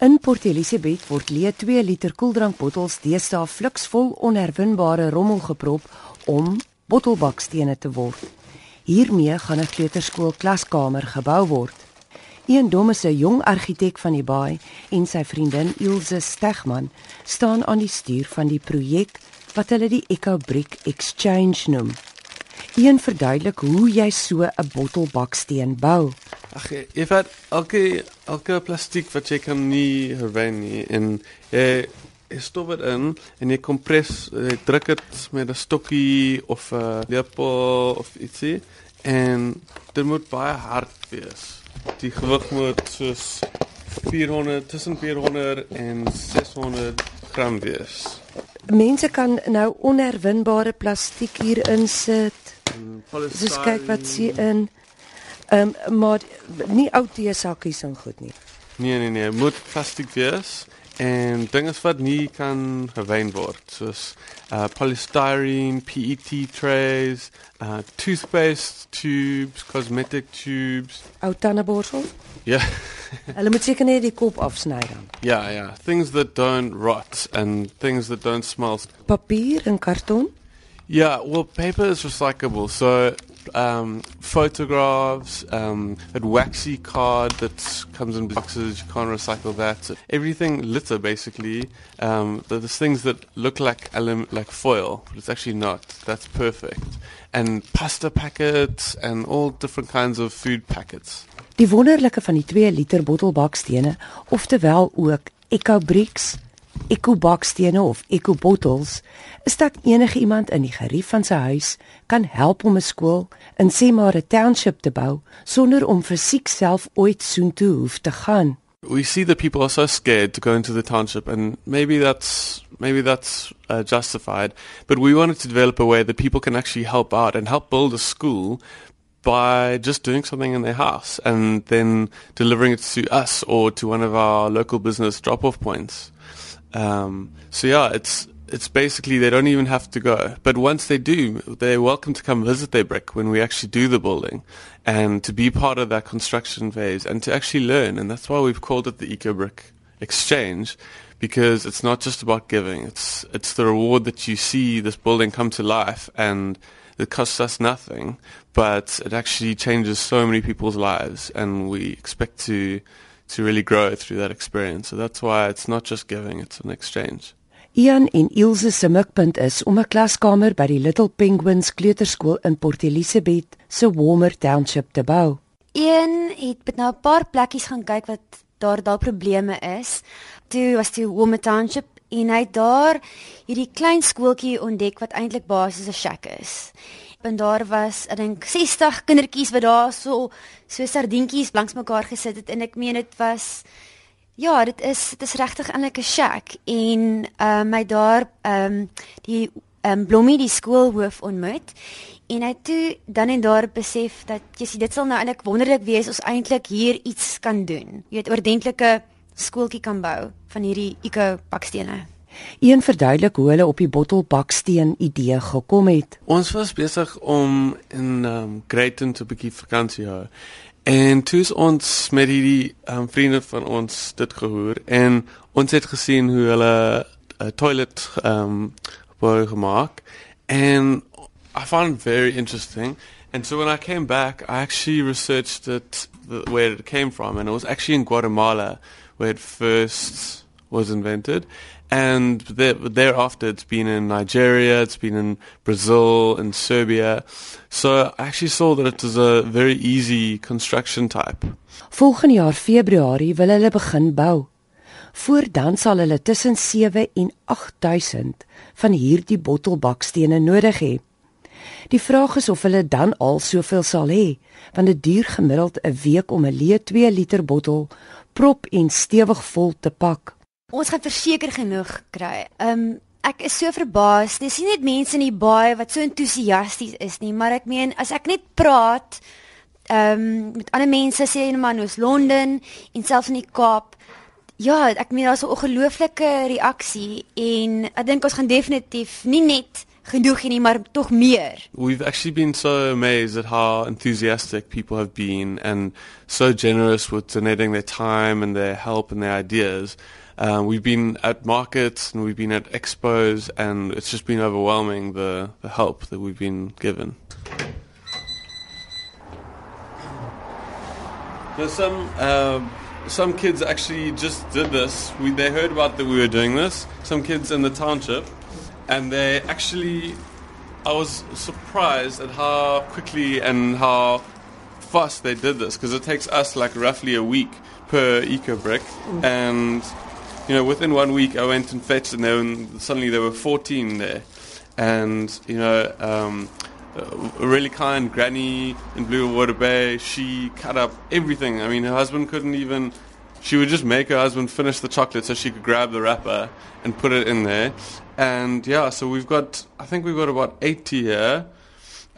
In Port Elizabeth word leë 2 liter koeldrankbottels deesdae fliksvol onherwinbare rommel geprop om bottelbakstene te word. Hiermee gaan 'n kleuterskool klaskamer gebou word. Een domme se jong argitek van die baai en sy vriendin Ilse Stegman staan aan die stuur van die projek wat hulle die Eco Brick Exchange noem. Een verduidelik hoe jy so 'n bottelbaksteen bou. Ag, jy vat elke elke plastiek wat jy kan nie herwin nie en jy jy stop dit in en jy kompres jy druk dit met 'n stokkie of 'n lepel of ietsie en dit moet baie hard wees. Die gewig moet soos 400 tussen 400 en 600 gram wees. Mense kan nou onherwinbare plastiek hier insit. Dis kyk wat sien in. Ehm um, maar nie ou teesakkies en goed nie. Nee nee nee, moet plastiek wees en dinge wat nie kan gewyn word soos uh polystyrene, PET trays, uh toothpaste tubes, cosmetic tubes. Ou tandeborsel? Ja. Hulle moet seker net die kop afsny dan. Ja, ja, things that don't rot and things that don't smell. Papier en karton? Yeah, well, paper is recyclable. So, um, photographs, um, that waxy card that comes in boxes, you can't recycle that. So everything litter, basically. Um, there's things that look like alum, like foil, but it's actually not. That's perfect. And pasta packets and all different kinds of food packets. Die wonderlike van die 2 liter bottelbakstene, oftewel ook Eco Bricks ekobakstene of ekobottels is dat enige iemand in die gerief van sy huis kan help om 'n skool in sê maar 'n township te bou sonder om fisiek self ooit soontoe hoef te gaan. We see that people are so scared to go into the township and maybe that's maybe that's uh, justified but we wanted to develop a way that people can actually help out and help build a school by just doing something in their house and then delivering it to us or to one of our local business drop-off points. Um, so yeah, it's it's basically they don't even have to go. But once they do, they're welcome to come visit their brick when we actually do the building and to be part of that construction phase and to actually learn. And that's why we've called it the Eco Brick Exchange because it's not just about giving. It's it's the reward that you see this building come to life and it costs us nothing, but it actually changes so many people's lives and we expect to to really grow through that experience. So that's why it's not just giving, it's an exchange. Ian en Ilse se mikpunt is om 'n klaskamer by die Little Penguins kleuterskool in Port Elizabeth se Warmer Township te bou. Een het met nou 'n paar plekkies gaan kyk wat daar dalk probleme is. Toe was die Warmer Township en hy het daar hierdie klein skooltjie ontdek wat eintlik basies 'n shack is en daar was ek dink 60 kindertjies wat daar so so sardientjies langs mekaar gesit het en ek meen dit was ja, dit is dit is regtig eintlik 'n shack en ehm uh, my daar ehm um, die ehm um, Blommie die skoolhoof ontmoet en hy toe dan en daar besef dat jy sien dit sal nou eintlik wonderlik wees as eintlik hier iets kan doen. Jy weet oordentlike skooltjie kan bou van hierdie eco bakstene. Een verduidelik hoe hulle op die bottelbaksteen idee gekom het. Ons was besig om in um Greyton te bietjie vakansie hou. En toe ons met die um vriende van ons dit gehoor en ons het gesien hoe hulle 'n toilet um wou gemaak en I found it very interesting. And so when I came back, I actually researched it where it came from and it was actually in Guatemala where it first was invented and thereafter it's been in Nigeria, it's been in Brazil and Serbia. So I actually saw that it was a very easy construction type. Volgende jaar Februarie wil hulle begin bou. Voordan sal hulle tussen 7 en 8000 van hierdie bottelbakstene nodig hê. Die vraag is of hulle dan al soveel sal hê, want dit duur gemiddeld 'n week om 'n leë 2 liter bottel prop en stewig vol te pak. Ons gaan verseker genoeg kry. Um, ek is so verbaas. Dis nie net mense in die baie wat so entoesiasties is nie, maar ek meen as ek net praat ehm um, met ander mense sê in Manos Londen en selfs in die Kaap. Ja, ek meen daar's 'n ongelooflike reaksie en ek dink ons gaan definitief nie net genoeg nie, maar tog meer. We've actually been so amazed at how enthusiastic people have been and so generous with donating their time and their help and their ideas. Um, we've been at markets and we've been at expos and it's just been overwhelming the, the help that we've been given. There's some um, some kids actually just did this. We, they heard about that we were doing this. Some kids in the township, and they actually. I was surprised at how quickly and how fast they did this because it takes us like roughly a week per eco brick, and you know within one week I went and fetched, and then suddenly there were 14 there, and you know. Um, a really kind granny in Blue Water Bay. She cut up everything. I mean, her husband couldn't even. She would just make her husband finish the chocolate so she could grab the wrapper and put it in there. And yeah, so we've got. I think we've got about 80 here,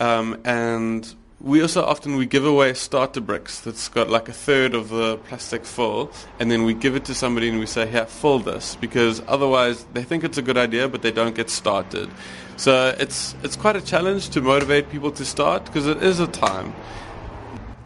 um, and we also often we give away starter bricks that's got like a third of the plastic full and then we give it to somebody and we say here fill this because otherwise they think it's a good idea but they don't get started. So it's it's quite a challenge to motivate people to start because it is a time.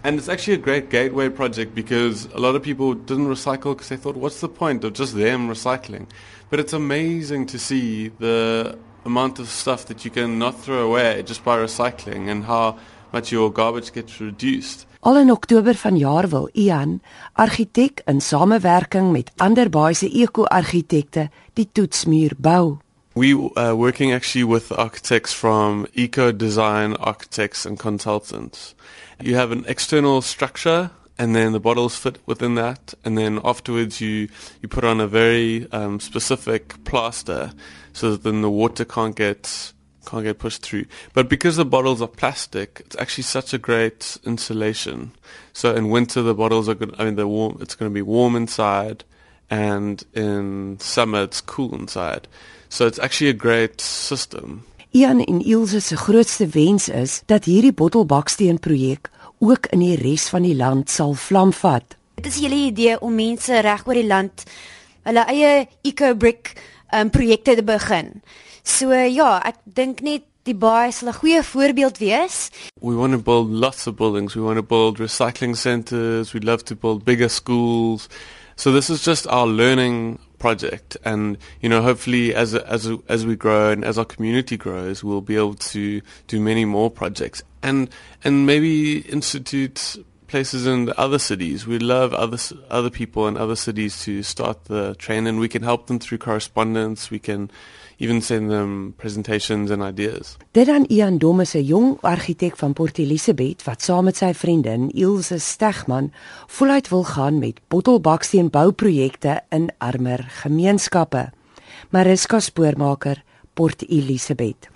And it's actually a great gateway project because a lot of people didn't recycle because they thought what's the point of just them recycling? But it's amazing to see the amount of stuff that you can not throw away just by recycling and how much your garbage gets reduced. Al in Oktober vanjaar wil Ian, argitek in samewerking met ander baie eko-argitekte, die toetsmuur bou. We are uh, working actually with architects from Eco Design Architects and Consultants. You have an external structure and then the bottles fit within that and then afterwards you you put on a very um, specific plaster so that then the water can't get can't get pushed through. But because the bottles are plastic, it's actually such a great insulation. So in winter, the bottles are good. I mean, they're warm. It's going to be warm inside, and in summer, it's cool inside. So it's actually a great system. Ian en Ilse se grootste wens is dat hierdie bottelbaksteen projek ook in die res van die land sal vlam vat. Dit is julle idee om mense reg oor die land hulle eie eco-brick um, projekte te begin. So eh, ja, ek dink net die baie sal 'n goeie voorbeeld wees. We want to build lots of buildings. We want to build recycling centers. We'd love to build bigger schools. So this is just our learning project and you know hopefully as as as we grow and as our community grows we'll be able to do many more projects and and maybe institute places in other cities. We love other other people in other cities to start the train, and we can help them through correspondence. We can even send them presentations and ideas. Dit dan Ian Domme se jong argitek van Port Elizabeth wat saam met sy vriendin Ilse Stegman voluit wil gaan met bottelbaksteen bouprojekte in armer gemeenskappe. Mariska Spoormaker, Port Elizabeth.